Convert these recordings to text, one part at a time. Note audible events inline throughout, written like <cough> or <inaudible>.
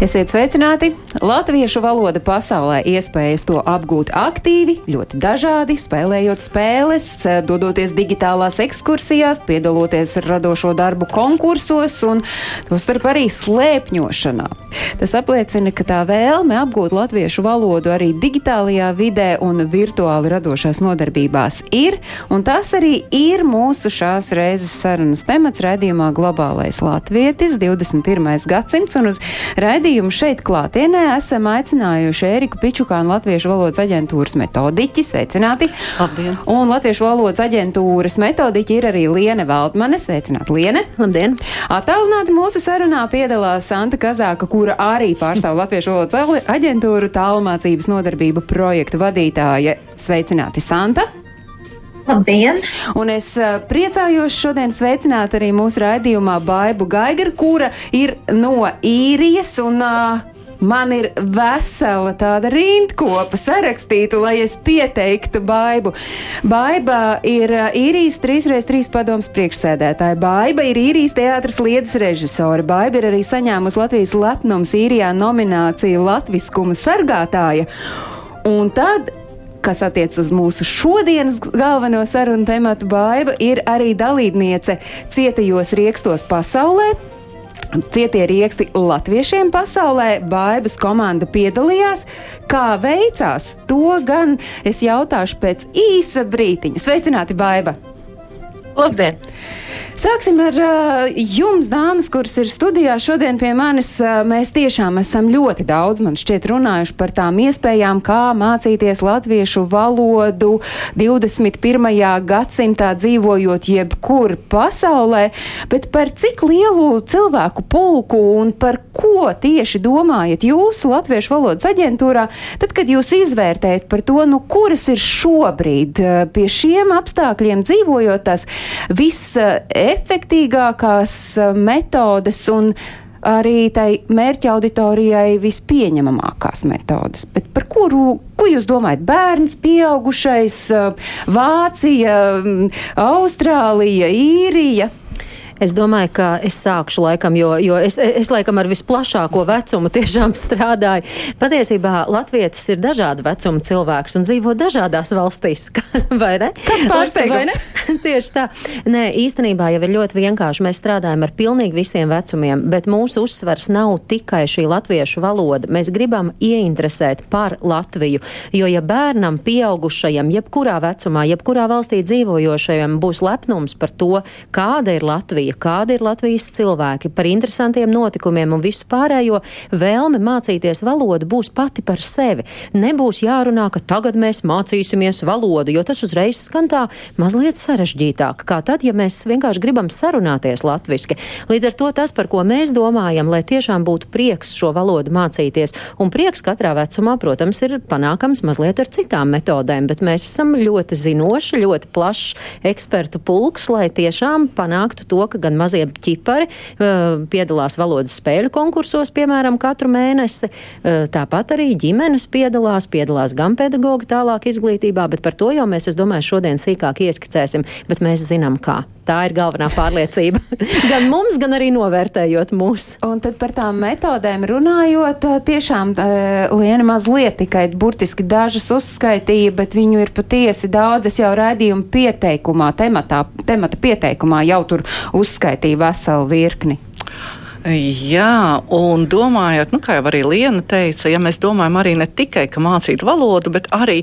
Esiet sveicināti! Latviešu valoda pasaulē iespējas to apgūt aktīvi, ļoti dažādi, spēlējot spēles, dodoties digitālās ekskursijās, piedaloties radošo darbu konkursos un tostarp arī slēpņošanā. Tas apliecina, ka tā vēlme apgūt latviešu valodu arī digitālajā vidē un virtuāli radošās nodarbībās ir, un tas arī ir mūsu šās reizes sarunas temats raidījumā Globālais Latvietis 21. gadsimts, un uz raidījumu šeit klātienē esam aicinājuši Ēriku Pičukānu Latviešu valodas aģentūras metodiķi. Sveicināti! Labdien! Un Latviešu valodas aģentūras metodiķi ir arī Liene Valdmane. Sveicināti, Liene! Labdien! Atālināti mūsu sarunā piedalās Santa Kazāka, kura arī pārstāv Latviešu valodas aģentūru tālmācības nodarbību projektu vadītāja. Sveicināti, Santa! Labdien! Un es uh, priecājos šodien sveicināt arī mūsu raidījumā Baibu Gaigaru, kura ir no īrijas un uh, Man ir vesela tāda rindkopa sarakstīta, lai es pieteiktu Baibu. Baiba ir uh, īrijas 3x3 padoms priekšsēdētāja. Baiba ir īrijas teātras lietas režisore. Baiba ir arī saņēmusi Latvijas lepnums īrijā nomināciju Latviskuma sargātāja. Un tad kas attiec uz mūsu šodienas galveno sarunu tematu, Baiva ir arī dalībniece cietajos riekstos pasaulē. Cietie rieksti latviešiem pasaulē, Baibas komanda piedalījās. Kā veicās, to gan es jautāšu pēc īsa brītiņa. Sveicināti, Baiba! Labdien! Sāksim ar uh, jums, dāmas, kuras ir studijā šodien pie manis. Uh, mēs tiešām esam ļoti daudz, man šķiet, runājuši par tām iespējām, kā mācīties latviešu valodu 21. gadsimtā dzīvojot jebkur pasaulē, bet par cik lielu cilvēku pulku un par ko tieši domājat jūsu latviešu valodas aģentūrā, tad, kad jūs izvērtējat par to, nu, kuras ir šobrīd uh, pie šiem apstākļiem dzīvojot tās viss efektīgākās metodes un arī tai mērķa auditorijai vispieņemamākās metodes. Bet par kuru, ko jūs domājat? Bērns, pieaugušais, Vācija, Austrālija, Īrija? Es domāju, ka es sākšu laikam, jo, jo es, es laikam ar visplašāko vecumu tiešām strādāju. Patiesībā Latvijas ir dažāda vecuma cilvēks un dzīvo dažādās valstīs. <laughs> Vai ne? Kāds pārsteigums? <laughs> Tieši tā. Nē, īstenībā jau ir ļoti vienkārši. Mēs strādājam ar pilnīgi visiem vecumiem, bet mūsu uzsvars nav tikai šī latviešu valoda. Mēs gribam ieinteresēt par Latviju, jo ja bērnam, pieaugušajam, jebkurā vecumā, jebkurā valstī dzīvojošajam būs lepnums par to, kāda ir Latvija, Latvija, kādi ir Latvijas cilvēki, par interesantiem notikumiem un visu pārējo, vēlme mācīties valodu būs pati par sevi. Nebūs jārunā, ka tagad mēs mācīsimies valodu, jo tas uzreiz skan tā mazliet sarežģītāk, kā tad, ja mēs vienkārši gribam sarunāties latviski. Līdz ar to tas, par ko mēs domājam, lai tiešām būtu prieks šo valodu mācīties, un prieks katrā vecumā, protams, ir panākams mazliet ar citām metodēm, bet mēs esam ļoti zinoši, ļoti plašs ekspertu pulks, lai tiešām panāktu to, ka gan mazie ķipari piedalās valodas spēļu konkursos, piemēram, katru mēnesi. Tāpat arī ģimenes piedalās, piedalās gan pedagogi tālāk izglītībā, bet par to jau mēs, es domāju, šodien sīkāk ieskicēsim, bet mēs zinām, kā. Tā ir galvenā pārliecība. <laughs> gan mums, gan arī novērtējot mūs. Un tad par tām metodēm runājot, tiešām Liena mazliet tikai burtiski dažas uzskaitīja, bet viņu ir patiesi daudz. Es jau raidījumu pieteikumā, tematā, temata pieteikumā jau tur uzskaitīju veselu virkni. Jā, un domājot, nu, kā jau arī Liena teica, ja mēs domājam arī ne tikai mācīt valodu, bet arī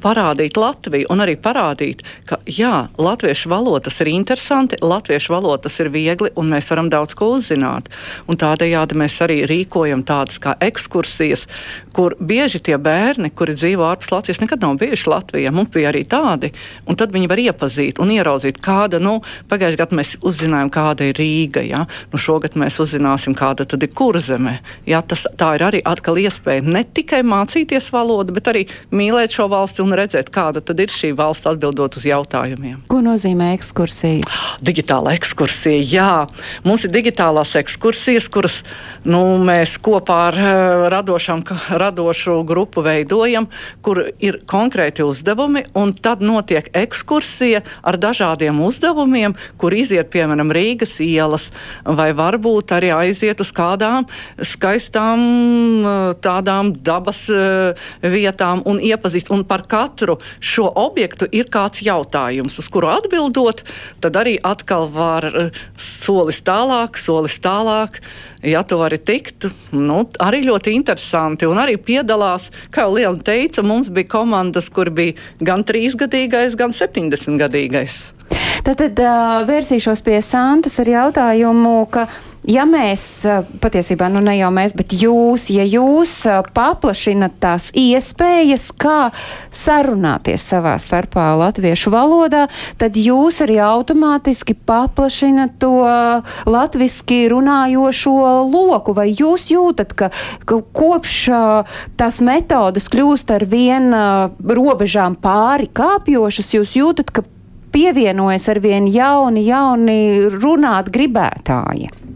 parādīt Latviju un arī parādīt, ka jā, latviešu valoda tas ir interesanti, latviešu valoda tas ir viegli un mēs varam daudz ko uzzināt. Un tādējādi mēs arī rīkojam tādas kā ekskursijas, kur bieži tie bērni, kuri dzīvo ārpus Latvijas, nekad nav bijuši Latvijā. Mums bija arī tādi, un tad viņi var iepazīt un ieraudzīt, kāda, nu, pagājušajā gadā mēs uzzinājām, kāda ir Rīga, ja? nu, šogad mēs uzzinājām uzzināsim, kāda tad ir kurzeme. Jā, tas, tā ir arī atkal iespēja ne tikai mācīties valodu, bet arī mīlēt šo valsti un redzēt, kāda tad ir šī valsts atbildot uz jautājumiem. Ko nozīmē ekskursija? Digitāla ekskursija, jā. Mums ir digitālās ekskursijas, kuras nu, mēs kopā ar uh, radošām, radošu grupu veidojam, kur ir konkrēti uzdevumi, un tad notiek ekskursija ar dažādiem uzdevumiem, kur iziet, piemēram, Rīgas ielas, vai varbūt arī aiziet uz kādām skaistām tādām dabas vietām un iepazīst. Un par katru šo objektu ir kāds jautājums, uz kuru atbildot, tad arī atkal var solis tālāk, solis tālāk. Ja tu vari tikt, nu, arī ļoti interesanti. Un arī piedalās, kā jau Liela teica, mums bija komandas, kur bija gan trīsgadīgais, gan septiņdesmitgadīgais. Tad, tad vērsīšos pie Santas ar jautājumu, ka ja mēs, patiesībā, nu ne jau mēs, bet jūs, ja jūs paplašinat tās iespējas, kā sarunāties savā starpā latviešu valodā, tad jūs arī automātiski paplašinat to latviski runājošo loku. Vai jūs jūtat, ka, ka kopš tās metodas kļūst ar vien robežām pāri kāpjošas, jūs jūtat, ka pievienojas ar vien jauni, jauni runāt gribētāji?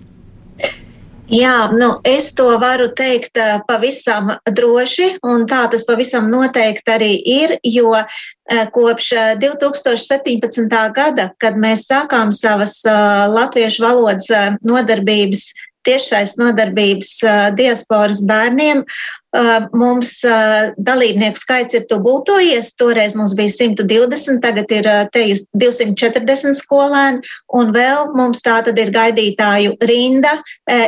Jā, nu, es to varu teikt uh, pavisam droši, un tā tas pavisam noteikti arī ir, jo uh, kopš 2017. gada, kad mēs sākām savas latviešu valodas nodarbības tiešais nodarbības diasporas bērniem. Mums dalībnieku skaits ir tubultojies. Toreiz mums bija 120, tagad ir te 240 skolēni, un vēl mums tā tad ir gaidītāju rinda,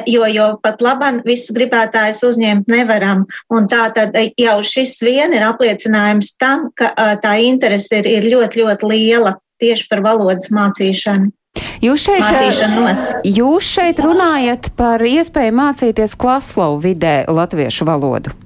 jo, jo pat laban visus gribētājus uzņemt nevaram. Un tā tad jau šis vien ir apliecinājums tam, ka tā interese ir, ir ļoti, ļoti liela tieši par valodas mācīšanu. Jūs šeit, jūs šeit runājat par iespēju mācīties Klaslovu vidē latviešu valodu.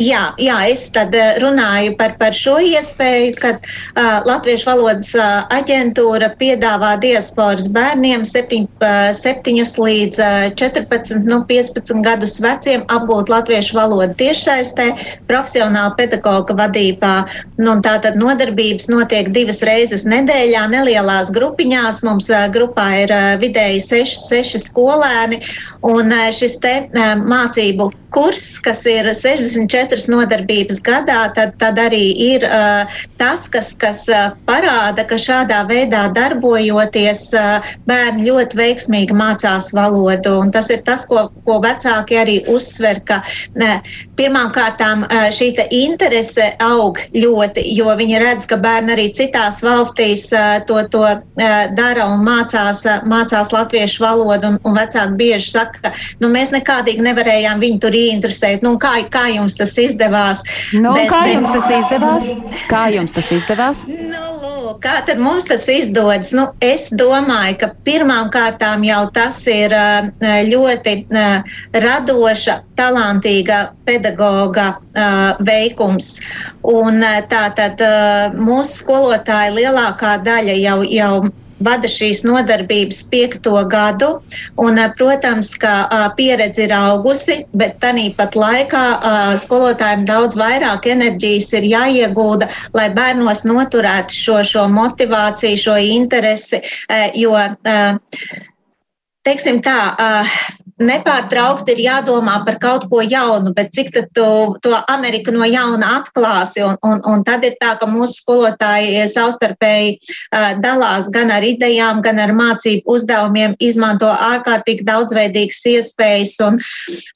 Jā, jā, es tad eh, runāju par, par šo iespēju, kad uh, Latviešu valodas uh, aģentūra piedāvā diasporas bērniem 7, uh, 7 līdz uh, 14, nu, 15 gadus veciem apgūt latviešu valodu tiešsaistē, profesionāla pedagoga vadībā. Nu, tā tad nodarbības notiek divas reizes nedēļā, nelielās grupiņās. Mums uh, grupā ir uh, vidēji 6, 6 skolēni, un uh, šis te uh, mācību kurs, kas ir 64 nodarbības gadā, tad, tad arī ir uh, tas, kas, kas uh, parāda, ka šādā veidā darbojoties, uh, bērni ļoti veiksmīgi mācās valodu. Un tas ir tas, ko, ko vecāki arī uzsver, ka ne, pirmām kārtām uh, šī interese aug ļoti, jo viņi redz, ka bērni arī citās valstīs uh, to, to uh, dara un mācās, uh, mācās latviešu valodu, un, un vecāki bieži saka, ka nu, mēs nekādīgi nevarējām viņu tur ieinteresēt. Nu, kā, kā jums tas izdevās? Nu, bet, kā jums tas izdevās? Kā jums tas izdevās? Nu, kā tad mums tas izdodas? Nu, es domāju, ka pirmām kārtām jau tas ir ļoti radoša, talantīga pedagoga veikums. Un tā tad mūsu skolotāji lielākā daļa jau, jau vada šīs nodarbības piekto gadu. Un, protams, ka pieredze ir augusi, bet tāpat laikā skolotājiem daudz vairāk enerģijas ir jāiegūda, lai bērnos noturētu šo, šo motivāciju, šo interesi. Jo, teiksim tā, nepārtraukti ir jādomā par kaut ko jaunu, bet cik tu to Ameriku no jauna atklāsi. Un, un, un tad ir tā, ka mūsu skolotāji savstarpēji uh, dalās gan ar idejām, gan ar mācību uzdevumiem, izmanto ārkārtīgi daudzveidīgas iespējas. Un,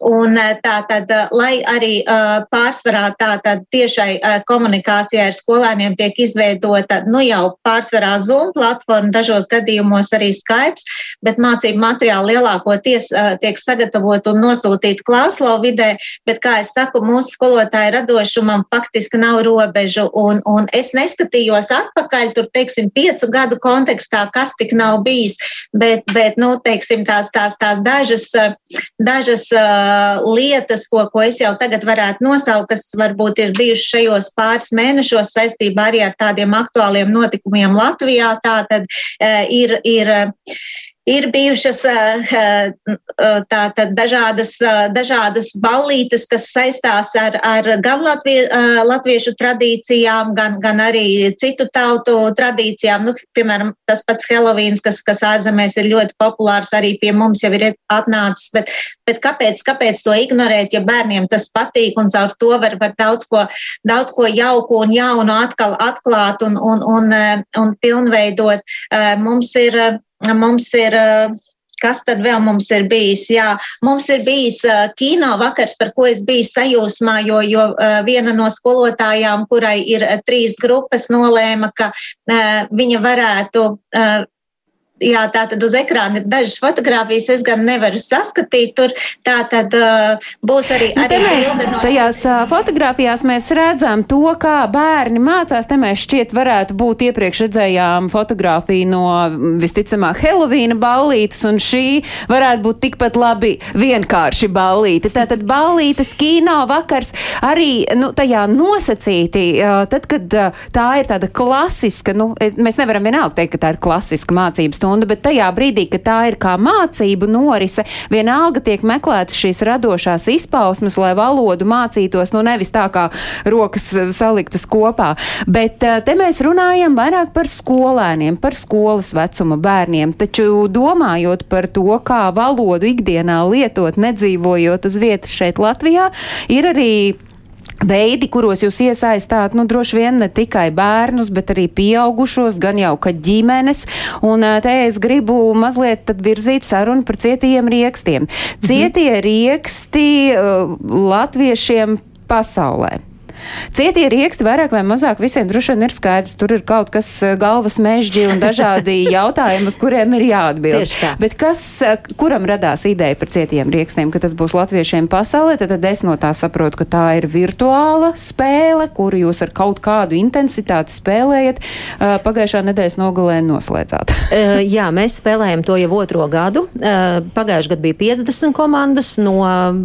un tā tad, lai arī uh, pārsvarā tā tad tiešai uh, komunikācijai ar skolēniem tiek izveidota, nu jau pārsvarā Zoom platforma, dažos gadījumos arī Skype, bet mācību materiāli lielākoties tiek tiek sagatavot un nosūtīt klāslo vidē, bet, kā es saku, mūsu skolotāju radošumam faktiski nav robežu. Un, un es neskatījos atpakaļ, tur, teiksim, piecu gadu kontekstā, kas tik nav bijis, bet, bet nu, teiksim, tās, tās, tās dažas, dažas uh, lietas, ko, ko es jau tagad varētu nosaukt, kas varbūt ir bijušas šajos pāris mēnešos saistībā arī ar tādiem aktuāliem notikumiem Latvijā, tā tad uh, ir. ir Ir bijušas tātad dažādas, dažādas ballītes, kas saistās ar, ar gan latvie, latviešu tradīcijām, gan, gan arī citu tautu tradīcijām. Nu, piemēram, tas pats Helovīns, kas, kas ārzemēs ir ļoti populārs, arī pie mums jau ir atnācis. Bet, bet kāpēc, kāpēc to ignorēt, ja bērniem tas patīk un caur to var, var daudz, ko, daudz ko jauku un jaunu atkal atklāt un, un, un, un pilnveidot? Mums ir Mums ir kas tad vēl mums ir bijis? Jā, mums ir bijis uh, kino vakars, par ko es biju sajūsmā, jo, jo uh, viena no skolotājām, kurai ir trīs grupas, nolēma, ka viņa varētu Jā, tā tad uz ekrāna ir dažas fotogrāfijas, es gan nevaru saskatīt. Tur tā tad uh, būs arī. Nu, arī mēs, no... Tajās uh, fotogrāfijās mēs redzam to, kā bērni mācās. Te mēs šķiet varētu būt iepriekš redzējām fotogrāfiju no visticamāk Helovīna ballītes, un šī varētu būt tikpat labi vienkārši ballīte. Tātad ballītes kino vakars arī nu, tajā nosacīti, uh, tad, kad uh, tā ir tāda klasiska, nu, mēs nevaram vienalga teikt, ka tā ir klasiska mācības stunda, bet tajā brīdī, kad tā ir kā mācību norise, vienalga tiek meklētas šīs radošās izpausmes, lai valodu mācītos, nu nevis tā kā rokas eh, saliktas kopā. Bet eh, te mēs runājam vairāk par skolēniem, par skolas vecuma bērniem, taču domājot par to, kā valodu ikdienā lietot, nedzīvojot uz vietas šeit Latvijā, ir arī veidi, kuros jūs iesaistāt, nu, droši vien ne tikai bērnus, bet arī pieaugušos, gan jau ka ģimenes. Un te es gribu mazliet tad virzīt sarunu par cietiem riekstiem. Mhm. Cietie rieksti uh, latviešiem pasaulē. Cietie rieksti vairāk vai mazāk visiem droši vien ir skaidrs. Tur ir kaut kas eh, galvas mežģi un dažādi <laughs> jautājumi, uz kuriem ir jāatbild. Bet kas, eh, kuram radās ideja par cietiem riekstiem, ka tas būs latviešiem pasaulē, tad, tad es no tā saprotu, ka tā ir virtuāla spēle, kuru jūs ar kaut kādu intensitāti spēlējat. Eh, pagājušā nedēļas nogalē noslēdzāt. <laughs> Jā, mēs spēlējam to jau otro gadu. Pagājušajā gadā bija 50 komandas no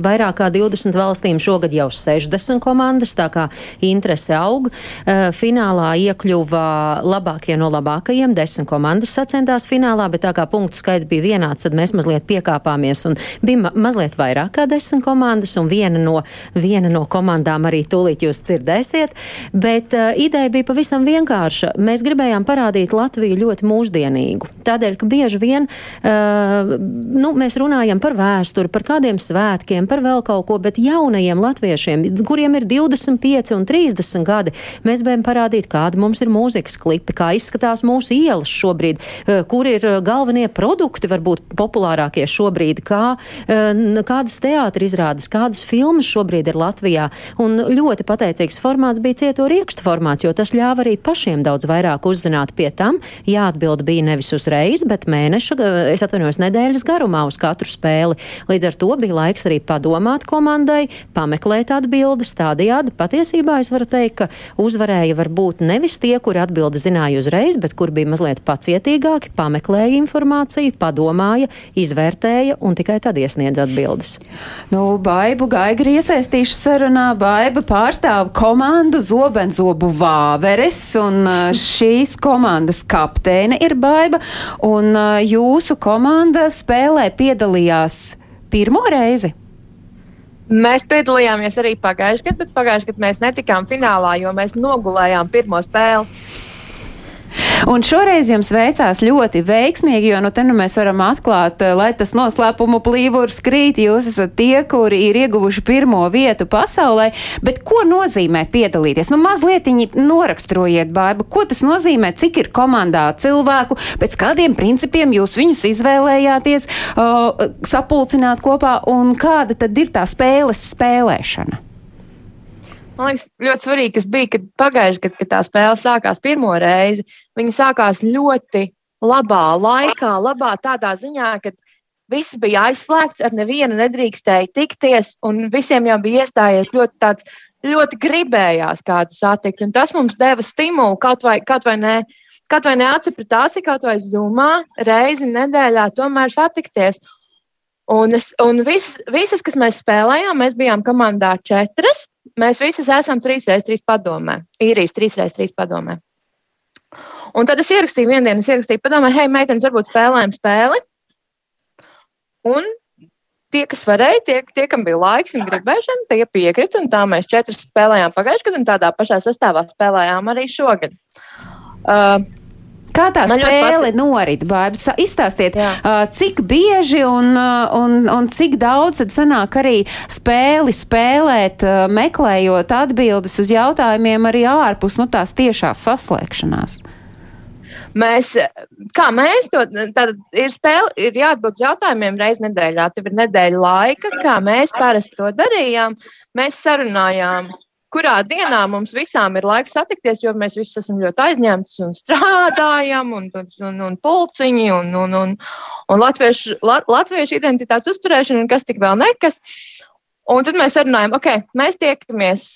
vairāk kā 20 valstīm, šogad jau 60 komandas. Tā kā interese aug. Eh, finālā iekļuva labākie no labākajiem. Desmit komandas sacentās finālā, bet tā kā punktu skaits bija vienāds, tad mēs mazliet piekāpāmies un bija ma mazliet vairāk kā desmit komandas, un viena no, viena no komandām arī tūlīt jūs dzirdēsiet. Bet uh, ideja bija pavisam vienkārša. Mēs gribējām parādīt Latviju ļoti mūsdienīgu. Tādēļ, ka bieži vien uh, nu, mēs runājam par vēsturi, par kādiem svētkiem, par vēl kaut ko, bet jaunajiem latviešiem, kuriem ir 25 25 un 30 gadi, mēs gribējām parādīt, kāda mums ir mūzikas klipi, kā izskatās mūsu ielas šobrīd, eh, kur ir eh, galvenie produkti, varbūt populārākie šobrīd, kā, eh, kādas teātris izrādes, kādas filmas šobrīd ir Latvijā. Un ļoti pateicīgs formāts bija cieto riekstu formāts, jo tas ļāva arī pašiem daudz vairāk uzzināt pie tam. Jāatbild bija nevis uzreiz, bet mēneša, es atvainojos, nedēļas garumā uz katru spēli. Līdz ar to bija laiks arī padomāt komandai, pameklēt atbildes, tādējādi patiesībā patiesībā es varu teikt, ka uzvarēja varbūt nevis tie, kuri atbildi zināja uzreiz, bet kur bija mazliet pacietīgāki, pameklēja informāciju, padomāja, izvērtēja un tikai tad iesniedz atbildes. Nu, Baibu Gaigri iesaistīšu sarunā. Baiba pārstāv komandu Zobenzobu Vāveres, un šīs komandas kapteine ir Baiba, un jūsu komanda spēlē piedalījās pirmo reizi. Mēs piedalījāmies arī pagājušajā gadā, bet pagājušajā gadā mēs netikām finālā, jo mēs nogulējām pirmo spēli. Un šoreiz jums veicās ļoti veiksmīgi, jo nu te nu mēs varam atklāt, eh, lai tas noslēpumu plīvurs krīt. Jūs esat tie, kuri ir ieguvuši pirmo vietu pasaulē. Bet ko nozīmē piedalīties? Nu, mazliet noraksturojiet, Baiba, ko tas nozīmē, cik ir komandā cilvēku, pēc kādiem principiem jūs viņus izvēlējāties uh, sapulcināt kopā un kāda tad ir tā spēles spēlēšana? Man liekas, ļoti svarīgi, kas bija, kad pagājušajā gadā, kad tā spēle sākās pirmo reizi, viņa sākās ļoti labā laikā, labā tādā ziņā, ka viss bija aizslēgts, ar nevienu nedrīkstēja tikties, un visiem jau bija iestājies ļoti tāds, ļoti gribējās kādu satikt. Un tas mums deva stimulu kaut vai, kaut vai ne. Kaut vai neatsipratāsi, kaut vai zumā, reizi nedēļā tomēr satikties. Un, es, un visas, visas, kas mēs spēlējām, mēs bijām komandā četras. Mēs visi esam 3x3 padomē, īrijas 3x3 padomē. Un tad es ierakstīju vienu dienu, es ierakstīju, padomāju, hei, meitenes, varbūt spēlējam spēli. Un tie, kas varēja, tie, tie kam bija laiks un gribēšana, tie piekrita. Tā mēs četras spēlējām pagājušajā gadā, un tādā pašā sastāvā spēlējām arī šogad. Uh, Kā tā Man spēle norit, Bābis? Izstāstiet, uh, cik bieži un, un, un cik daudz tad sanāk arī spēli spēlēt, uh, meklējot atbildes uz jautājumiem arī ārpus nu, tās tiešās saslēgšanās. Mēs, kā mēs to tad ir spēle, ir jāatbild jautājumiem reizes nedēļā. Tev ir nedēļa laika, kā mēs parasti to darījām. Mēs sarunājām kurā dienā mums visām ir laiks satikties, jo mēs visi esam ļoti aizņemti un strādājam, un, un, un pulciņi, un, un, un, un latviešu, la, latviešu identitātes uzturēšana, un kas tik vēl nekas. Un tad mēs runājam, ok, mēs tiekamies,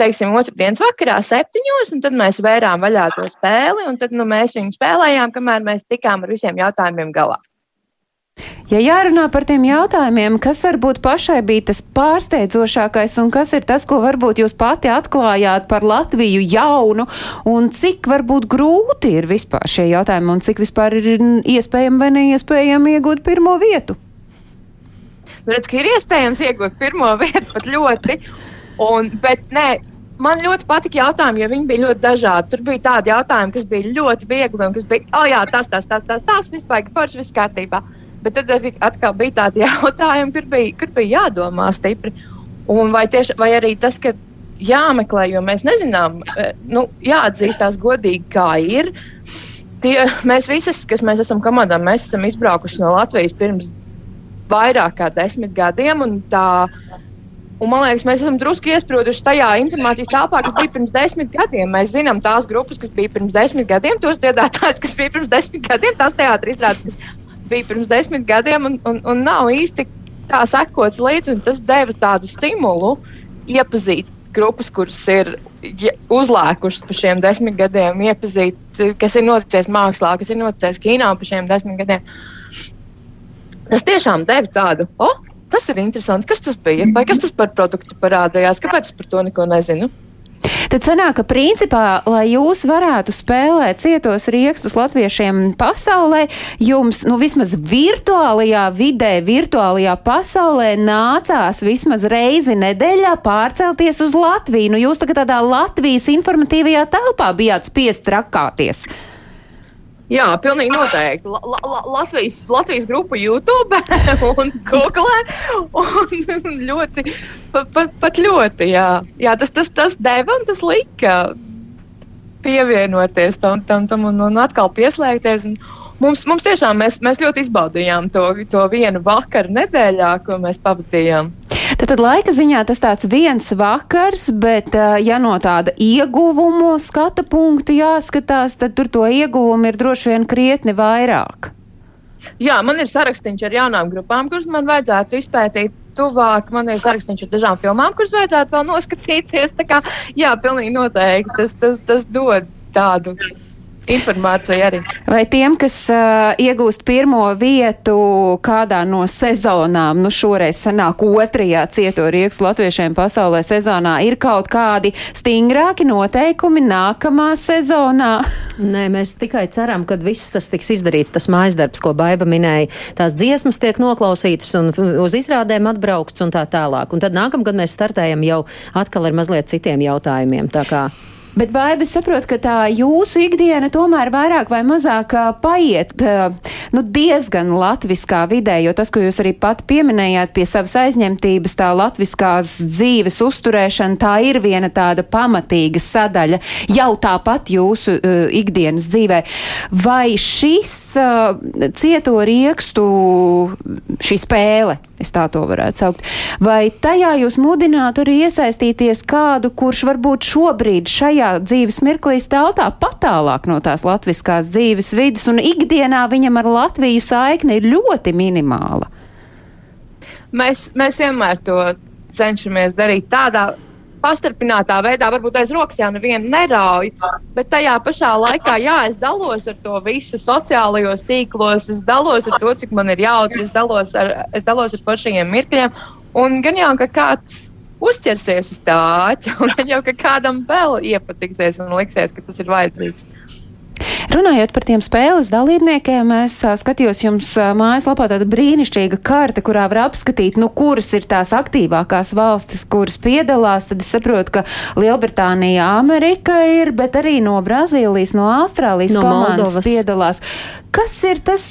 teiksim, otrdienas vakarā, septiņos, un tad mēs vērām vaļā to spēli, un tad nu, mēs viņu spēlējām, kamēr mēs tikām ar visiem jautājumiem galā. Ja jārunā par tiem jautājumiem, kas varbūt pašai bija tas pārsteidzošākais un kas ir tas, ko varbūt jūs pati atklājāt par Latviju jaunu un cik varbūt grūti ir vispār šie jautājumi un cik vispār ir iespējami vai neiespējami iegūt pirmo vietu? Nu, redz, ka ir iespējams iegūt pirmo vietu pat ļoti, un, bet nē, man ļoti patika jautājumi, jo viņi bija ļoti dažādi. Tur bija tādi jautājumi, kas bija ļoti viegli un kas bija, oh, jā, tas, tas, tas, tas, tas, viss baigi forši, viss kārtībā. Bet tad arī atkal bija tādi <laughs> jautājumi, kur bija, kur bija jādomā stipri. Un vai, tieši, vai arī tas, ka jāmeklē, jo mēs nezinām, e, nu, jāatzīstās godīgi, kā ir. Tie, mēs visi, kas mēs esam komandā, mēs esam izbraukuši no Latvijas pirms vairāk kā desmit gadiem. Un tā, un man liekas, mēs esam drusku iesprūduši tajā informācijas telpā, kas bija pirms desmit gadiem. Mēs zinām tās grupas, kas bija pirms desmit gadiem, tos dziedātājus, kas bija pirms desmit gadiem, tās teātris izrādes, kas bija pirms desmit gadiem, un, un, un nav īsti tā sekots līdzi. Tas deva tādu stimulu iepazīt grupas, kuras ir uzlēkušas pa šiem desmit gadiem, iepazīt, kas ir noticis mākslā, kas ir noticis kino pa šiem desmit gadiem. Tas tiešām deva tādu, oh, tas ir interesanti, kas tas bija, vai kas tas par produktu parādījās, kāpēc es par to neko nezinu. Tad sanāk, ka principā, lai jūs varētu spēlēt cietos riekstus latviešiem pasaulē, jums, nu, vismaz virtuālajā vidē, virtuālajā pasaulē nācās vismaz reizi nedēļā pārcelties uz Latviju. Nu, jūs tagad tādā Latvijas informatīvajā telpā bijāt spiest trakāties. Jā, pilnīgi noteikti. La, la, Latvijas, Latvijas grupa YouTube <laughs> un Google. Un <laughs> ļoti, pat, pat, ļoti, jā. jā tas, tas, tas deva un tas lika pievienoties tam, tam, tam un, un atkal pieslēgties. Un mums, mums tiešām mēs, mēs ļoti izbaudījām to, to vienu vakaru nedēļā, ko mēs pavadījām. Tad, tad laika ziņā tas tāds viens vakars, bet ja no tāda ieguvumu skata punktu jāskatās, tad tur to ieguvumu ir droši vien krietni vairāk. Jā, man ir sarakstīns ar jaunām grupām, kuras man vajadzētu izpētīt tuvāk. Man ir sarakstīns ar dažām filmām, kuras vajadzētu vēl noskatīties. Kā, jā, pilnīgi noteikti tas, tas, tas dod tādu informācija arī. Vai tiem, kas uh, iegūst pirmo vietu kādā no sezonām, nu šoreiz sanāk otrajā cieto riekstu latviešiem pasaulē sezonā, ir kaut kādi stingrāki noteikumi nākamā sezonā? <laughs> Nē, mēs tikai ceram, ka viss tas tiks izdarīts, tas mājas darbs, ko Baiba minēja. Tās dziesmas tiek noklausītas un uz izrādēm atbraukts un tā tālāk. Un tad nākamgad mēs startējam jau atkal ar mazliet citiem jautājumiem. Tā kā Bet Baiba saprot, ka tā jūsu ikdiena tomēr vairāk vai mazāk paiet nu, diezgan latviskā vidē, jo tas, ko jūs arī pat pieminējāt pie savas aizņemtības, tā latviskās dzīves uzturēšana, tā ir viena tāda pamatīga sadaļa jau tāpat jūsu uh, ikdienas dzīvē. Vai šis uh, cieto riekstu, šī spēle, es tā to varētu saukt. Vai tajā jūs mudinātu arī iesaistīties kādu, kurš varbūt šobrīd šajā dzīves mirklī stāv tā patālāk no tās latviskās dzīves vidas, un ikdienā viņam ar Latviju saikne ir ļoti minimāla? Mēs, mēs vienmēr to cenšamies darīt tādā pastarpinātā veidā, varbūt aiz rokas jau nevienu nerauj, bet tajā pašā laikā, jā, es dalos ar to visu sociālajos tīklos, es dalos ar to, cik man ir jautri, es dalos ar, es dalos ar foršajiem mirkļiem, un gan jau, ka kāds uzķersies uz tā āķa, un <laughs> jau, kādam vēl iepatiksies un liksies, ka tas ir vajadzīgs. Runājot par tiem spēles dalībniekiem, es skatījos jums mājaslapā tāda brīnišķīga karte, kurā var apskatīt, nu, kuras ir tās aktīvākās valstis, kuras piedalās. Tad es saprotu, ka Lielbritānija, Amerika ir, bet arī no Brazīlijas, no Austrālijas No komandas Moldovas. piedalās. Kas ir tas,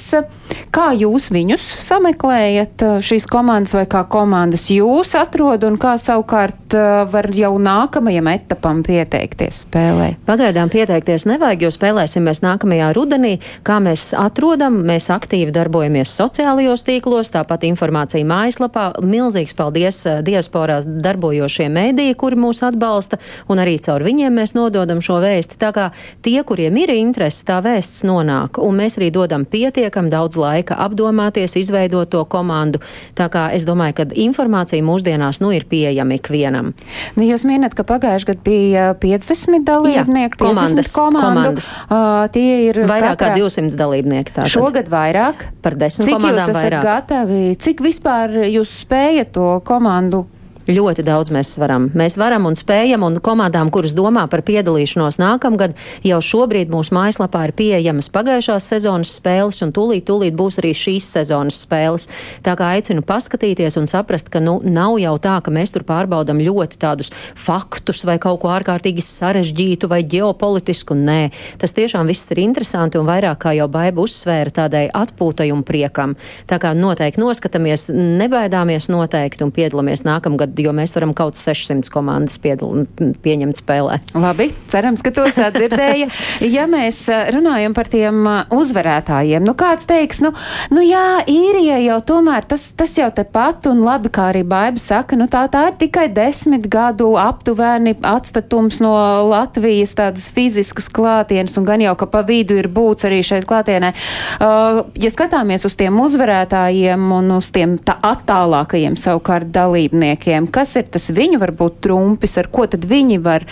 kā jūs viņus sameklējat, šīs komandas, vai kā komandas jūs atrod, un kā savukārt var jau nākamajam etapam pieteikties spēlē? Pagaidām pieteikties nevajag, jo spēlēsimies nākamajā rudenī. Kā mēs atrodam, mēs aktīvi darbojamies sociālajos tīklos, tāpat informācija mājaslapā. Milzīgs paldies eh, diasporās darbojošie mēdīji, kuri mūs atbalsta, un arī caur viņiem mēs nododam šo vēsti. Tā kā tie, kuriem ir interesi, tā vēsts nonāk, un mēs arī dodam pietiekam daudz laika apdomāties, izveidot to komandu. Tā kā es domāju, ka informācija mūsdienās nu ir pieejama ikvienam. Nu, jūs minat, ka pagājušajā gadā bija 50 dalībnieki, Jā, komandas, 50 komandu. komandas. Uh, tie ir Vairāk kā katrā- 200 dalībnieki. Tātad. Šogad vairāk. Par desmit Cik jūs esat vairāk. gatavi, cik vispār jūs spējat to komandu Ļoti daudz mēs varam. Mēs varam un spējam, un komandām, kuras domā par piedalīšanos nākamgad, jau šobrīd mūsu mājaslapā ir pieejamas pagājušās sezonas spēles, un tūlīt, tūlīt būs arī šīs sezonas spēles. Tā kā aicinu paskatīties un saprast, ka nu, nav jau tā, ka mēs tur pārbaudam ļoti tādus faktus vai kaut ko ārkārtīgi sarežģītu vai ģeopolitisku. Nē, tas tiešām viss ir interesanti un vairāk kā jau baiba uzsvēra tādai atpūtai un priekam. Tā kā noteikti noskatāmies, nebaidāmies noteikti un piedalāmies nākamgad, jo mēs varam kaut 600 komandas piedal, pieņemt spēlē. Labi, cerams, ka tos tā dzirdēja. <laughs> Ja mēs eh, runājam par tiem eh, uzvarētājiem, nu kāds teiks, nu, nu jā, īrija jau tomēr tas, tas jau tepat un labi, kā arī Baiba saka, nu tā, tā ir tikai desmit gadu aptuveni atstatums no Latvijas tādas fiziskas klātienes un gan jau, ka pa vidu ir būts arī šeit klātienē. Uh, ja skatāmies uz tiem uzvarētājiem un uz tiem tā attālākajiem savukārt dalībniekiem, kas ir tas viņu varbūt trumpis, ar ko tad viņi var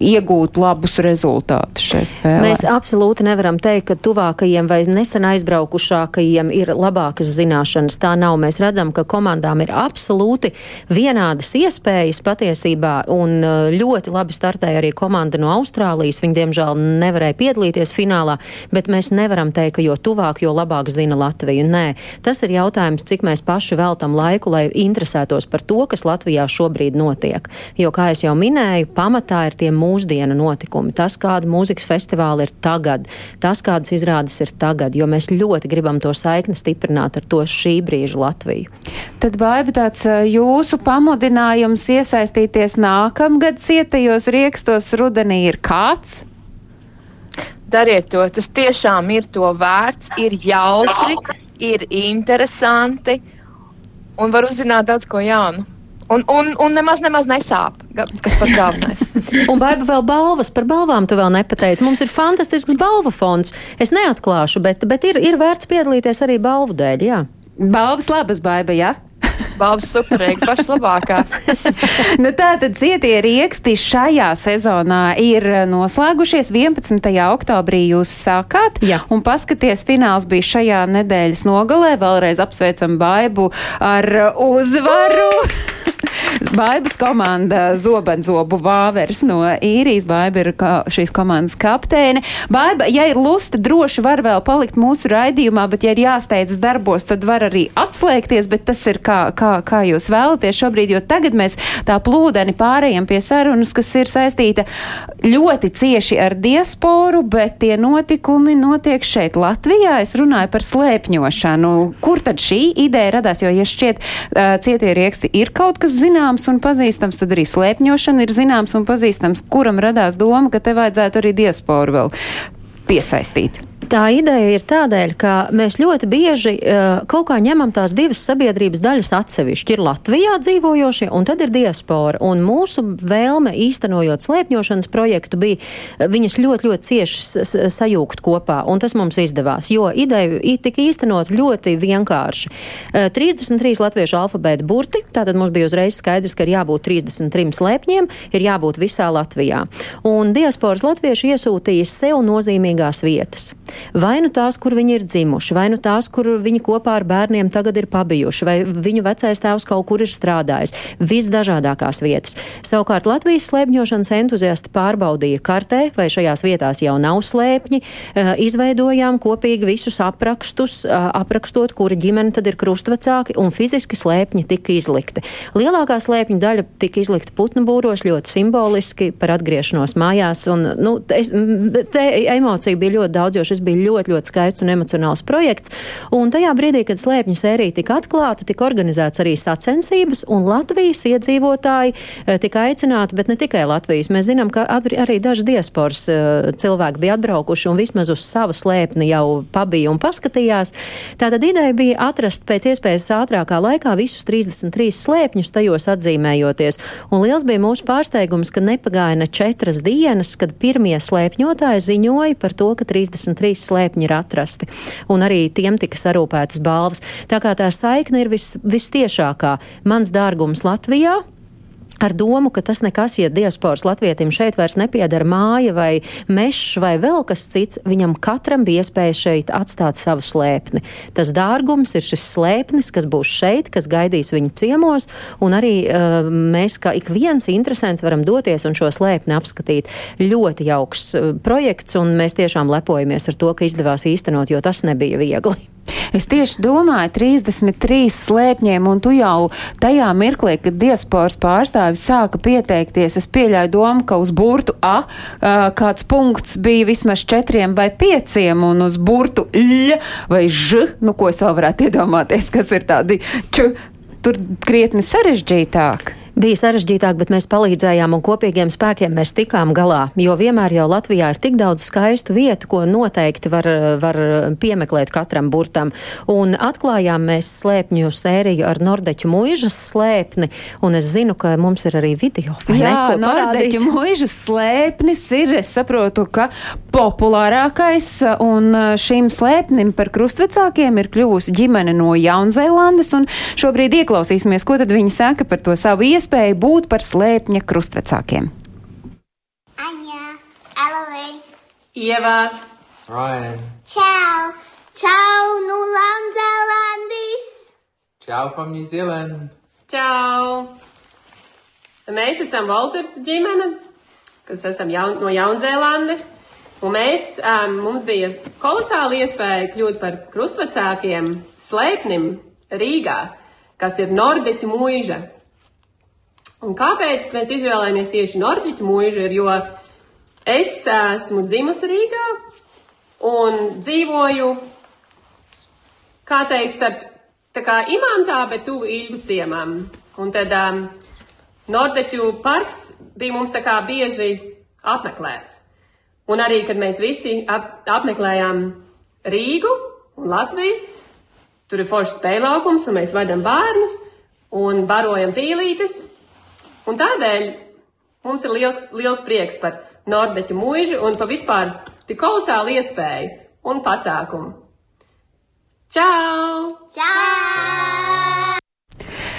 iegūt labus rezultātus šai spēlē. Mēs absolūti nevaram teikt, ka tuvākajiem vai nesen aizbraukušākajiem ir labākas zināšanas. Tā nav. Mēs redzam, ka komandām ir absolūti vienādas iespējas patiesībā, un uh, ļoti labi startēja arī komanda no Austrālijas. Viņi, diemžēl, nevarēja piedalīties finālā, bet mēs nevaram teikt, ka jo tuvāk, jo labāk zina Latviju. Nē, tas ir jautājums, cik mēs paši veltam laiku, lai interesētos par to, kas Latvijā šobrīd notiek. Jo, kā jau minēju, pamatā ir tie mūsdienu notikumi. Tas, kāda mūzikas festivāla ir tagad, tas, kādas izrādes ir tagad, jo mēs ļoti gribam to saikni stiprināt ar to šī brīža Latviju. Tad, Baiba, tāds jūsu pamudinājums iesaistīties nākamgad cietajos riekstos rudenī ir kāds? Dariet to, tas tiešām ir to vērts, ir jautri, ir interesanti un var uzzināt daudz ko jaunu. Un, un, un nemaz, nemaz nesāp, kas pats galvenais. <laughs> Un baiba vēl balvas, par balvām tu vēl nepateici. Mums ir fantastisks balvu fonds. Es neatklāšu, bet, bet ir, ir vērts piedalīties arī balvu dēļ, jā. Balvas labas, Baiba, jā? <laughs> Balvas superīgas, pašas labākās. <laughs> nu, tā tad cietie rieksti šajā sezonā ir noslēgušies. 11. oktobrī jūs sākāt, Jā. un paskaties, fināls bija šajā nedēļas nogalē. Vēlreiz apsveicam Baibu ar uzvaru. Baibas komanda Zobenzobu Vāveres no īrijas. Baiba ir ka, šīs komandas kapteine. Baiba, ja ir lusta, droši var vēl palikt mūsu raidījumā, bet ja ir jāsteidzas darbos, tad var arī atslēgties, bet tas ir kā, kā, kā jūs vēlaties šobrīd, jo tagad mēs tā plūdeni pārējām pie sarunas, kas ir saistīta ļoti cieši ar diasporu, bet tie notikumi notiek šeit Latvijā. Es runāju par slēpņošanu. Kur tad šī ideja radās? Jo, ja šķiet, uh, cietie rieksti ir kaut kas zināms un pazīstams, tad arī slēpņošana ir zināms un pazīstams, kuram radās doma, ka te vajadzētu arī diasporu vēl piesaistīt. Tā ideja ir tādēļ, ka mēs ļoti bieži uh, kaut kā ņemam tās divas sabiedrības daļas atsevišķi. Ir Latvijā dzīvojošie, un tad ir diaspora. Un mūsu vēlme īstenojot slēpņošanas projektu bija uh, viņas ļoti, ļoti cieši sajūgt kopā, un tas mums izdevās, jo ideja tika īstenot ļoti vienkārši. Uh, 33 latviešu alfabēta burti, tātad mums bija uzreiz skaidrs, ka ir jābūt 33 slēpņiem, ir jābūt visā Latvijā. Un diasporas latvieši iesūtīja sev nozīmīgās vietas. Vai nu tās, kur viņi ir dzimuši, vai nu tās, kur viņi kopā ar bērniem tagad ir pabijuši, vai viņu vecais tēvs kaut kur ir strādājis. Visdažādākās vietas. Savukārt Latvijas slēpņošanas entuziasti pārbaudīja kartē, vai šajās vietās jau nav slēpņi, eh, izveidojām kopīgi visus aprakstus, eh, aprakstot, kura ģimene tad ir krustvecāki, un fiziski slēpņi tika izlikti. Lielākā slēpņu daļa tika izlikta putnu būros ļoti simboliski par atgriešanos mājās, un nu, es, te emociju bija ļoti daudz, jo šis bija ļoti, ļoti skaists un emocionāls projekts, un tajā brīdī, kad slēpņu sērija tika atklāta, tika organizēts arī sacensības, un Latvijas iedzīvotāji eh, tika aicināti, bet ne tikai Latvijas. Mēs zinām, ka arī daži diasporas eh, cilvēki bija atbraukuši un vismaz uz savu slēpni jau pabija un paskatījās. Tātad ideja bija atrast pēc iespējas ātrākā laikā visus 33 slēpņus, tajos atzīmējoties. Un liels bija mūsu pārsteigums, ka nepagāja ne četras dienas, kad pirmie slēpņotāji ziņoja par to, ka 33 slēpņi ir atrasti. Un arī tiem tika sarūpētas balvas. Tā kā tā saikne ir vis, vistiešākā. Mans dārgums Latvijā ar domu, ka tas nekas, ja diasporas latvietim šeit vairs nepiedara māja vai mežs vai vēl kas cits, viņam katram bija iespēja šeit atstāt savu slēpni. Tas dārgums ir šis slēpnis, kas būs šeit, kas gaidīs viņu ciemos, un arī uh, mēs, kā ik viens interesants, varam doties un šo slēpni apskatīt. Ļoti jauks uh, projekts, un mēs tiešām lepojamies ar to, ka izdevās īstenot, jo tas nebija viegli. Es tieši domāju, 33 slēpņiem, un tu jau tajā mirklī, kad diasporas pārstāvis sāka pieteikties, es pieļauju domu, ka uz burtu A kāds punkts bija vismaz četriem vai pieciem, un uz burtu L vai Ž, nu ko es vēl varētu iedomāties, kas ir tādi č, tur krietni sarežģītāk bija sarežģītāk, bet mēs palīdzējām un kopīgiem spēkiem mēs tikām galā. Jo vienmēr jau Latvijā ir tik daudz skaistu vietu, ko noteikti var, var piemeklēt katram burtam. Un atklājām mēs slēpņu sēriju ar Nordeķu mūžas slēpni, un es zinu, ka mums ir arī video. Jā, Nordeķu <laughs> mūžas slēpnis ir, es saprotu, ka populārākais, un šim slēpnim par krustvecākiem ir kļuvusi ģimene no Jaunzēlandes, un šobrīd ieklausīsimies, ko tad viņi saka par to savu iespēju iespēju būt par slēpņa krustvecākiem. Aņa, Eloi, Ieva, Ryan, Čau, Čau no Jaunzēlandes, Čau from New Zealand. Čau! Mēs esam Walters ģimene, kas esam jaun, no Jaunzēlandes. Un mēs, um, mums bija kolosāla iespēja kļūt par krustvecākiem slēpnim Rīgā, kas ir Nordeķu mūža. Un kāpēc mēs izvēlējāmies tieši Norģiķu mūžu? Jo es esmu dzimusi Rīgā un dzīvoju, kā teikt, starp tā kā imantā, bet tuvu ilgu ciemam. Un tad um, Nordeķu parks bija mums tā kā bieži apmeklēts. Un arī, kad mēs visi ap, apmeklējām Rīgu un Latviju, tur ir foršs spēlaukums, un mēs vadām bērnus un barojam pīlītes. Un tādēļ mums ir liels, liels prieks par Nordeķu mūžu un par vispār tik kolosālu iespēju un pasākumu. Čau! Čau!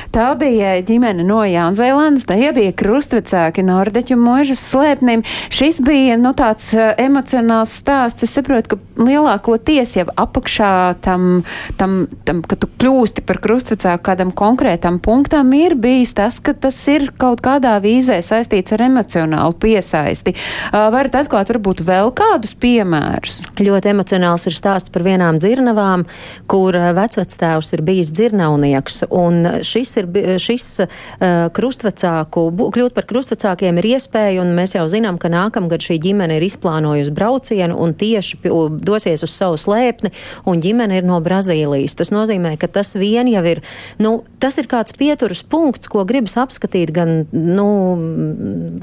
Tā bija ģimene no Jaunzēlandes, tie bija krustvecāki Nordeķu mūžas slēpnim. Šis bija, nu, tāds uh, emocionāls stāsts. Es saprotu, ka lielākoties jau apakšā tam, tam, tam, ka tu kļūsti par krustvecāku kādam konkrētam punktam, ir bijis tas, ka tas ir kaut kādā vīzē saistīts ar emocionālu piesaisti. Uh, varat atklāt varbūt vēl kādus piemērus? Ļoti emocionāls ir stāsts par vienām dzirnavām, kur vecvectēvs ir bijis dzirnavnieks, un šis ir šis uh, krustvecāku, kļūt par krustvecākiem ir iespēja, un mēs jau zinām, ka nākamgad šī ģimene ir izplānojusi braucienu un tieši dosies uz savu slēpni, un ģimene ir no Brazīlijas. Tas nozīmē, ka tas vien jau ir, nu, tas ir kāds pieturas punkts, ko gribas apskatīt gan, nu,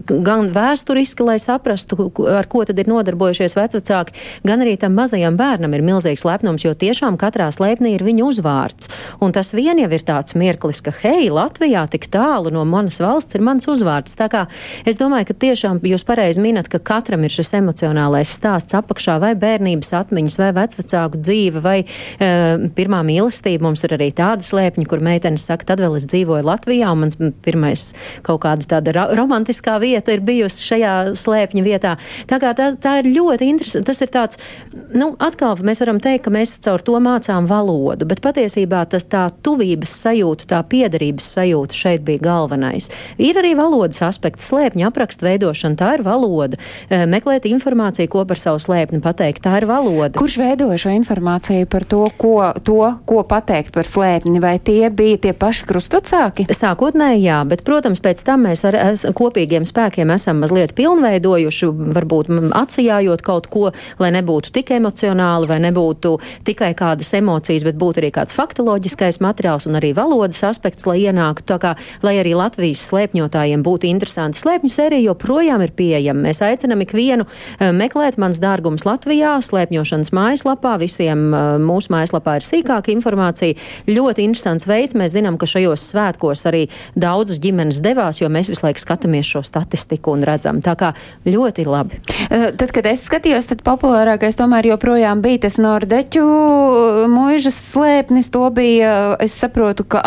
gan vēsturiski, lai saprastu, ar ko tad ir nodarbojušies vecvecāki, gan arī tam mazajam bērnam ir milzīgs lepnums, jo tiešām katrā slēpnī ir viņa uzvārds. Un tas vien jau ir tāds mirklis, ka hei, Latvijā tik tālu no manas valsts ir mans uzvārds. Tā kā es domāju, ka tiešām jūs pareizi minat, ka katram ir šis emocionālais stāsts apakšā vai bērnības atmiņas vai vecvecāku dzīve vai uh, pirmā mīlestība. Mums ir arī tāda slēpņa, kur meitenes saka, tad vēl es dzīvoju Latvijā un mans pirmais kaut kāda tāda romantiskā vieta ir bijusi šajā slēpņa vietā. Tā kā tā, tā ir ļoti interesanti. Tas ir tāds, nu, atkal mēs varam teikt, ka mēs caur to mācām valodu, bet patiesībā tas tā tuvības sajūta, tā piederības sajūta šeit bija galvenais. Ir arī valodas aspekts, slēpņa apraksta veidošana, tā ir valoda. Eh, meklēt informāciju, ko par savu slēpni pateikt, tā ir valoda. Kurš veidoja šo informāciju par to, ko, to, ko pateikt par slēpni, vai tie bija tie paši krustvecāki? Sākotnēji jā, bet, protams, pēc tam mēs ar, ar kopīgiem spēkiem esam mazliet pilnveidojuši, varbūt atsijājot kaut ko, lai nebūtu tik emocionāli, vai nebūtu tikai kādas emocijas, bet būtu arī kāds faktoloģiskais materiāls un arī valodas aspekts, lai ienāktu. Tā kā, lai arī Latvijas slēpņotājiem būtu interesanti. Slēpņu sērija joprojām ir pieejama. Mēs aicinam ikvienu eh, meklēt mans dārgums Latvijā, slēpņošanas mājaslapā. Visiem eh, mūsu mājaslapā ir sīkāka informācija. Ļoti interesants veids. Mēs zinām, ka šajos svētkos arī daudzas ģimenes devās, jo mēs visu laiku skatāmies šo statistiku un redzam. Tā kā ļoti labi. Eh, tad, kad es skatījos, tad populārākais tomēr joprojām bija tas nordeķu mūžas slēpnis. To bija, es saprotu, ka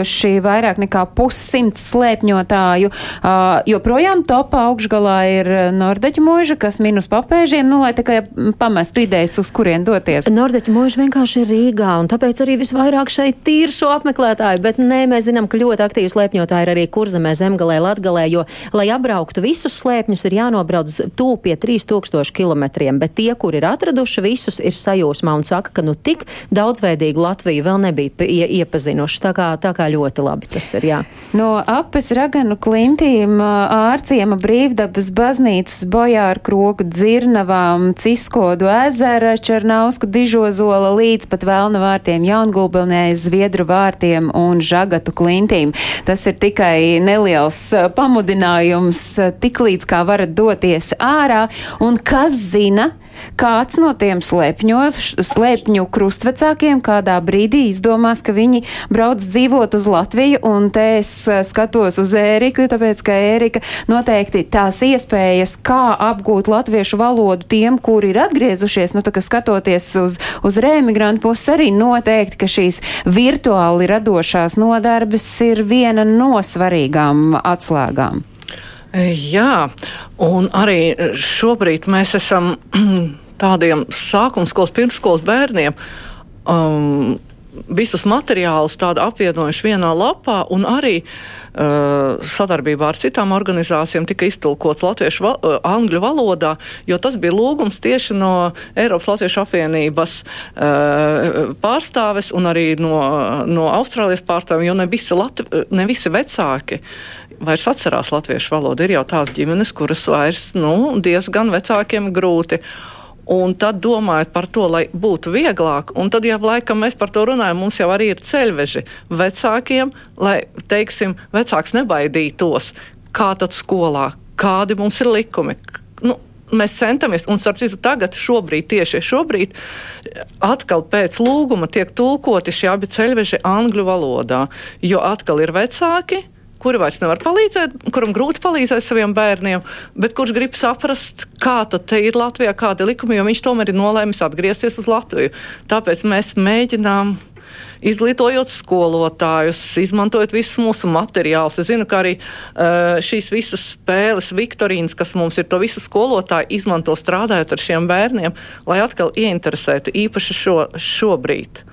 apmeklējuši vairāk nekā pussimts slēpņotāju. Uh, joprojām topā augšgalā ir nordeķu mūža, kas minus papēžiem, nu, lai tikai pamestu idejas, uz kurien doties. Nordeķu mūža vienkārši ir Rīgā, un tāpēc arī visvairāk šeit ir šo apmeklētāju, bet nē, mēs zinām, ka ļoti aktīvi slēpņotāji ir arī kurzemē, zemgalē, latgalē, jo, lai apbrauktu visus slēpņus, ir jānobrauc tuvu pie 3000 km, bet tie, kur ir atraduši visus, ir sajūsmā un saka, ka nu tik daudzveidīgu Latviju vēl nebija ie, iepazinuši. Tā kā, tā kā ļoti labi tas ir, jā. No apes raganu klintīm, ārciema brīvdabas baznīcas, bojāru kroku dzirnavām, ciskodu ezera, Černausku dižozola līdz pat Velna vārtiem, Jaungulbelnē, Zviedru vārtiem un Žagatu klintīm. Tas ir tikai neliels pamudinājums, tik līdz kā varat doties ārā, un kas zina, kāds no tiem slēpņo, slēpņu krustvecākiem kādā brīdī izdomās, ka viņi brauc dzīvot uz Latviju, un te es eh, skatos uz Ēriku, tāpēc, ka Ērika noteikti tās iespējas, kā apgūt latviešu valodu tiem, kuri ir atgriezušies, nu tā kā skatoties uz, uz rēmigrantu puses, arī noteikti, ka šīs virtuāli radošās nodarbes ir viena no svarīgām atslēgām. Jā, un arī šobrīd mēs esam <clears throat> tādiem sākumskolas, pirmskolas bērniem. Um, visus materiālus apvienojuši vienā lapā, un arī uh, sadarbībā ar citām organizācijām tika iztulkots latviešu, val, uh, angļu valodā, jo tas bija lūgums tieši no Eiropas Latviešu apvienības uh, pārstāves un arī no, no Austrālijas pārstāvjiem, jo ne visi, Latvi, ne visi vecāki vairs atcerās latviešu valodu. Ir jau tās ģimenes, kuras vairs nu, diezgan vecākiem grūti. Un tad domājot par to, lai būtu vieglāk, un tad, ja laikam mēs par to runājam, mums jau arī ir ceļveži vecākiem, lai, teiksim, vecāks nebaidītos, kā tad skolā, kādi mums ir likumi. Nu, mēs centamies, un starp citu, tagad, šobrīd, tieši šobrīd, atkal pēc lūguma tiek tulkoti šie abi ceļveži angļu valodā, jo atkal ir vecāki kuri vairs nevar palīdzēt, kuram grūti palīdzēt saviem bērniem, bet kurš grib saprast, kā tad ir Latvijā, kāda ir likuma, jo viņš tomēr ir nolēmis atgriezties uz Latviju. Tāpēc mēs mēģinām. Izglītojot skolotājus, izmantojot visus mūsu materiālus. Es zinu, ka arī uh, šīs visas spēles, Viktorīnas, kas mums ir, to visu skolotāji izmanto strādājot ar šiem bērniem, lai atkal ieinteresētu īpaši šo, šobrīd.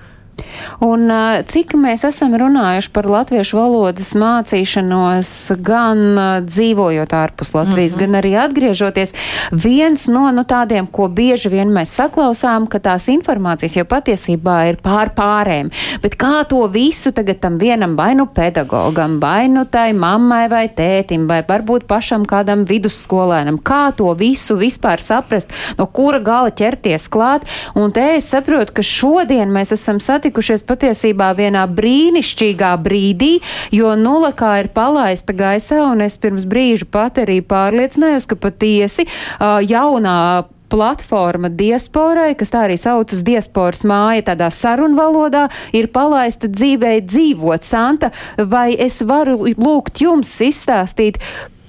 Un cik mēs esam runājuši par latviešu valodas mācīšanos, gan dzīvojot ārpus Latvijas, mm -hmm. gan arī atgriežoties, viens no nu, tādiem, ko bieži vien mēs saklausām, ka tās informācijas jau patiesībā ir pār pārēm. Bet kā to visu tagad tam vienam vai nu pedagogam, vai nu tai mammai vai tētim, vai varbūt pašam kādam vidusskolēnam, kā to visu vispār saprast, no kura gala ķerties klāt. Un te es saprotu, ka šodien mēs esam satikuši satikušies patiesībā vienā brīnišķīgā brīdī, jo nula kā ir palaista gaisā, un es pirms brīža pat arī pārliecinājos, ka patiesi uh, jaunā platforma diasporai, kas tā arī saucas diasporas māja tādā sarunvalodā, ir palaista dzīvē dzīvot. Santa, vai es varu lūgt jums izstāstīt,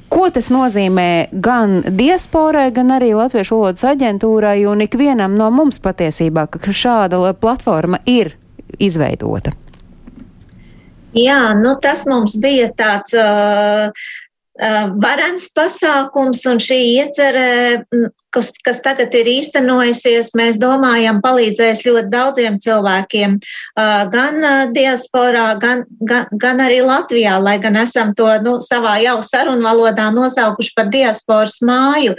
Ko tas nozīmē gan diasporai, gan arī Latviešu valodas aģentūrai un ikvienam no mums patiesībā, ka šāda platforma ir izveidota? Jā, nu tas mums bija tāds uh, varens pasākums, un šī iecerē kas, kas tagad ir īstenojusies, mēs domājam, palīdzēs ļoti daudziem cilvēkiem, gan diasporā, gan, gan, gan arī Latvijā, lai gan esam to nu, savā jau sarunvalodā nosaukuši par diasporas māju.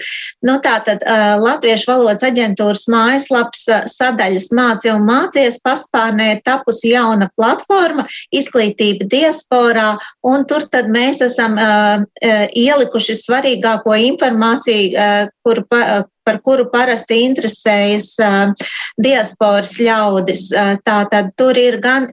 Nu, tātad Latviešu valodas aģentūras mājaslaps sadaļas māci un mācies paspārnē ir tapusi jauna platforma izglītība diasporā, un tur tad mēs esam ielikuši svarīgāko informāciju, kur par kuru parasti interesējas diasporas ļaudis. Tātad tur ir gan,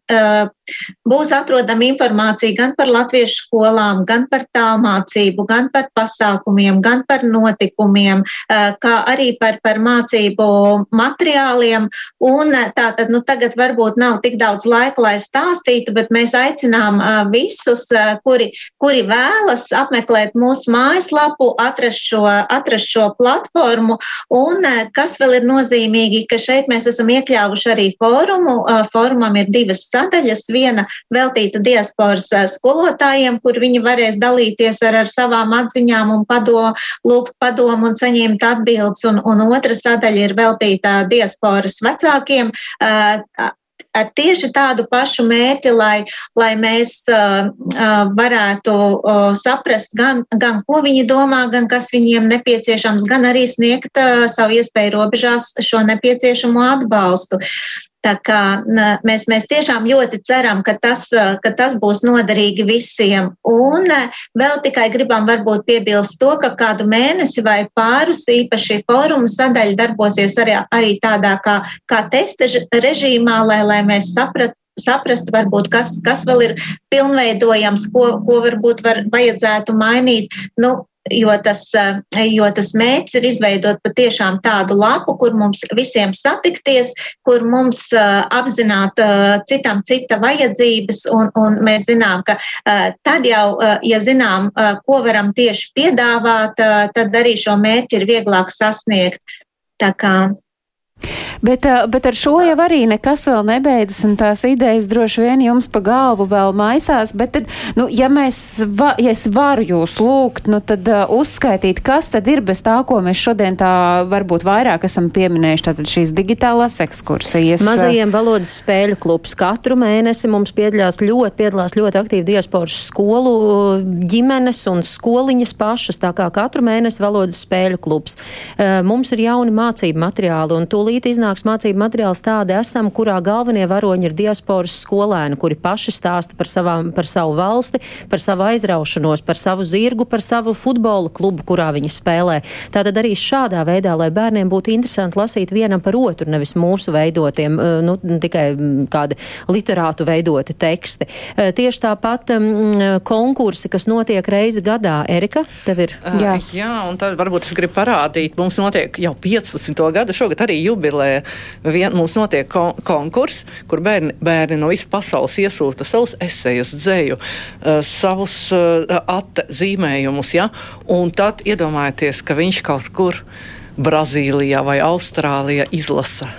būs atrodama informācija gan par latviešu skolām, gan par tālmācību, gan par pasākumiem, gan par notikumiem, uh, kā arī par, par mācību materiāliem. Un tātad, nu tagad varbūt nav tik daudz laika, lai stāstītu, bet mēs aicinām uh, visus, kuri, kuri vēlas apmeklēt mūsu mājaslapu, atrast šo, atrast šo platformu Un eh, kas vēl ir nozīmīgi, ka šeit mēs esam iekļāvuši arī fórumu. Eh, fórumam ir divas sadaļas. Viena veltīta diasporas eh, skolotājiem, kur viņi varēs dalīties ar, ar savām atziņām un pado, lūgt padomu un saņemt atbildes. Un, un otra sadaļa ir veltīta diasporas vecākiem ar tieši tādu pašu mērķi, lai, lai mēs uh, uh, varētu uh, saprast gan, gan, ko viņi domā, gan kas viņiem nepieciešams, gan arī sniegt uh, savu iespēju robežās šo nepieciešamo atbalstu. Tā kā mēs, mēs tiešām ļoti ceram, ka tas, ka tas būs noderīgi visiem. Un vēl tikai gribam varbūt piebilst to, ka kādu mēnesi vai pārus īpaši fóruma sadaļa darbosies arī, arī tādā kā, kā testa režīmā, lai, lai mēs saprastu saprast, varbūt, kas, kas vēl ir pilnveidojams, ko, ko varbūt var, vajadzētu mainīt. Nu, jo tas, eh, jo tas mērķis ir izveidot patiešām tādu lapu, kur mums visiem satikties, kur mums eh, apzināt eh, citam cita vajadzības, un, un mēs zinām, ka tad jau, ja zinām, ko varam tieši piedāvāt, tad arī šo mērķi ir vieglāk sasniegt. Tā kā Bet, bet ar šo jau arī nekas vēl nebeidzas, un tās idejas droši vien jums pa galvu vēl maisās. Bet, tad, nu, ja, mēs, va, ja es varu jūs lūgt, nu, tad uh, uzskaitīt, kas tad ir bez tā, ko mēs šodien tā varbūt vairāk esam pieminējuši, tātad šīs digitālās ekskursijas. Mazajiem valodas spēļu klubs katru mēnesi mums piedalās ļoti, piedalās ļoti aktīvi diasporas skolu ģimenes un skoliņas pašas, tā kā katru mēnesi valodas spēļu klubs. Uh, mums ir jauni mācību materiāli, un tūlīt iznāks mācību materiāls tādi esam, kurā galvenie varoņi ir diasporas skolēni, kuri paši stāsta par, savām, par savu valsti, par savu aizraušanos, par savu zirgu, par savu futbola klubu, kurā viņi spēlē. Tātad arī šādā veidā, lai bērniem būtu interesanti lasīt vienam par otru, nevis mūsu veidotiem, eh, nu, tikai mm, kādi literātu veidoti teksti. Eh, tieši tāpat um, konkursi, kas notiek reizi gadā. Erika, tev ir? Uh, jā. jā, un tad varbūt es gribu parādīt, mums notiek jau 15. gada šogad arī jūbi jubilē vien, mums notiek kon konkurss, kur bērni, bērni no visas pasaules iesūta savus esejas, dzēju, uh, savus uh, atzīmējumus. Ja? Un tad iedomājieties, ka viņš kaut kur Brazīlijā vai Austrālijā izlasa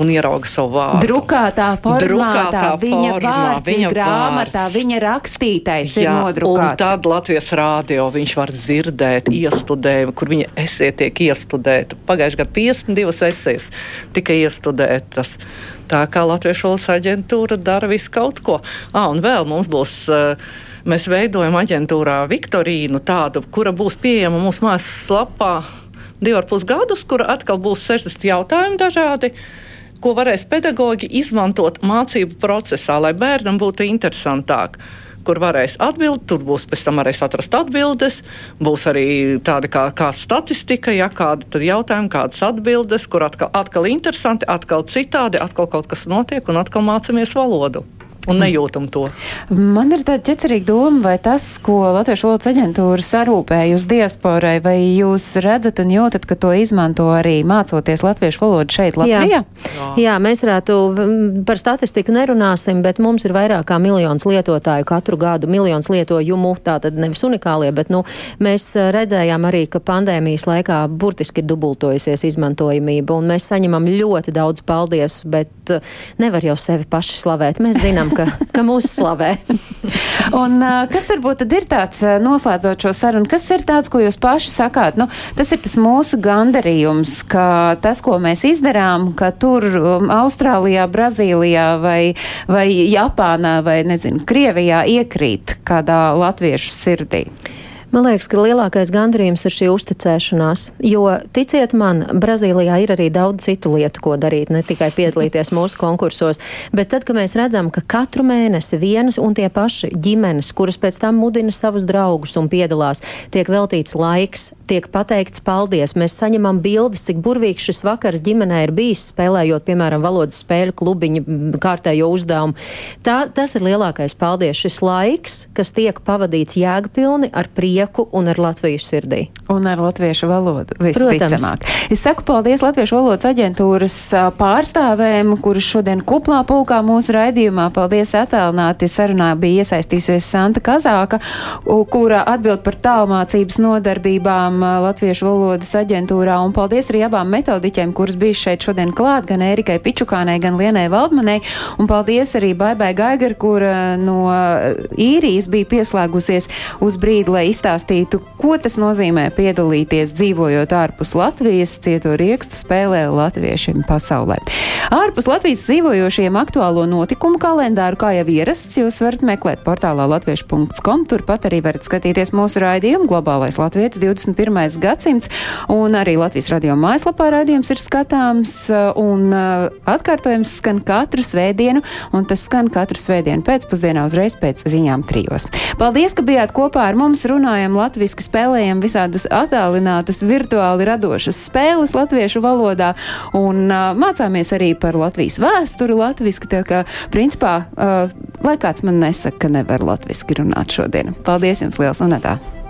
un ierauga savu vārdu. Drukātā formātā, Drukātā viņa formā, vārds viņa grāmatā, vārds. viņa rakstītais Jā, ir nodrukāts. Un tad Latvijas rādio viņš var dzirdēt, iestudēt, kur viņa esē tiek iestudēta. Pagājušajā gadā 52 esejas tika iestudētas. Tā kā Latvijas valsts aģentūra dara visu kaut ko. Ah, un vēl mums būs. Uh, Mēs veidojam aģentūrā Viktorīnu, tādu, kura būs pieejama mūsu mājaslapā divu ar pus gadus, kur atkal būs 60 jautājumi dažādi. Uh, ko varēs pedagoģi izmantot mācību procesā, lai bērnam būtu interesantāk kur varēs atbildēt. Tur būs pēc tam varēs atrast atbildes. Būs arī tāda kā, kā statistika, ja kādi jautājumi, kādas atbildes, kur atkal, atkal interesanti, atkal citādi, atkal kaut kas notiek un atkal mācāmies valodu. Un nejūtam to. Man ir tāda ķecerīga doma, vai tas, ko Latviešu valodas aģentūra sarūpēja uz diasporai, vai jūs redzat un jūtat, ka to izmanto arī mācoties latviešu valodu šeit Latvijā? Jā, Jā. Jā mēs varētu par statistiku nerunāsim, bet mums ir vairāk kā miljons lietotāju katru gadu, miljons lietojumu, tātad nevis unikālie, bet nu, mēs redzējām arī, ka pandēmijas laikā burtiski ir dubultojusies izmantojamība, un mēs saņemam ļoti daudz paldies, bet nevar jau sevi paši slavēt. Mēs zinām, ka, ka mūs slavē. <laughs> Un, kas varbūt tad ir tāds, noslēdzot šo sarunu, kas ir tāds, ko jūs paši sakāt? Nu, tas ir tas mūsu gandarījums, ka tas, ko mēs izdarām, ka tur um, Austrālijā, Brazīlijā vai, vai Japānā vai, nezinu, Krievijā iekrīt kādā latviešu sirdī. Man liekas, ka lielākais gandarījums ir šī uzticēšanās, jo, ticiet man, Brazīlijā ir arī daudz citu lietu, ko darīt, ne tikai piedalīties <laughs> mūsu konkursos, bet tad, kad mēs redzam, ka katru mēnesi vienas un tie paši ģimenes, kuras pēc tam mudina savus draugus un piedalās, tiek veltīts laiks, tiek pateikts paldies, mēs saņemam bildes, cik burvīgs šis vakars ģimenē ir bijis, spēlējot, piemēram, valodas spēļu klubiņu kārtējo uzdevumu. Tā, tas ir lielākais paldies, šis laiks, kas tiek pavadīts jēgpilni ar prieku prieku un ar Latviju sirdī. Un ar latviešu valodu visticamāk. Es saku paldies Latviešu valodas aģentūras pārstāvēm, kuras šodien kuplā pulkā mūsu raidījumā. Paldies attālināti. Sarunā bija iesaistījusies Santa Kazāka, kura atbild par tālmācības nodarbībām Latviešu valodas aģentūrā. Un paldies arī abām metodiķiem, kuras bija šeit šodien klāt, gan Erikai Pičukānai, gan Lienai Valdmanai. Un paldies arī Baibai Gaigar, kura no īrijas bija pieslēgusies uz brīdi, lai izstāstītu pastāstītu, ko tas nozīmē piedalīties dzīvojot ārpus Latvijas, cieto riekstu spēlē latviešiem pasaulē. Ārpus Latvijas dzīvojošiem aktuālo notikumu kalendāru, kā jau ierasts, jūs varat meklēt portālā latviešu.com. Turpat arī varat skatīties mūsu raidījumu Globālais Latvijas 21. gadsimts, un arī Latvijas radio mājaslapā raidījums ir skatāms, un uh, atkārtojums skan katru svētdienu, un tas skan katru svētdienu pēcpusdienā uzreiz pēc ziņām trijos. Paldies, ka bijāt kopā ar mums runājot runājam latviski, spēlējam visādas attālinātas, virtuāli radošas spēles latviešu valodā un uh, mācāmies arī par Latvijas vēsturi latviski, tā kā principā, uh, lai kāds man nesaka, ka nevar latviski runāt šodien. Paldies jums liels un tā!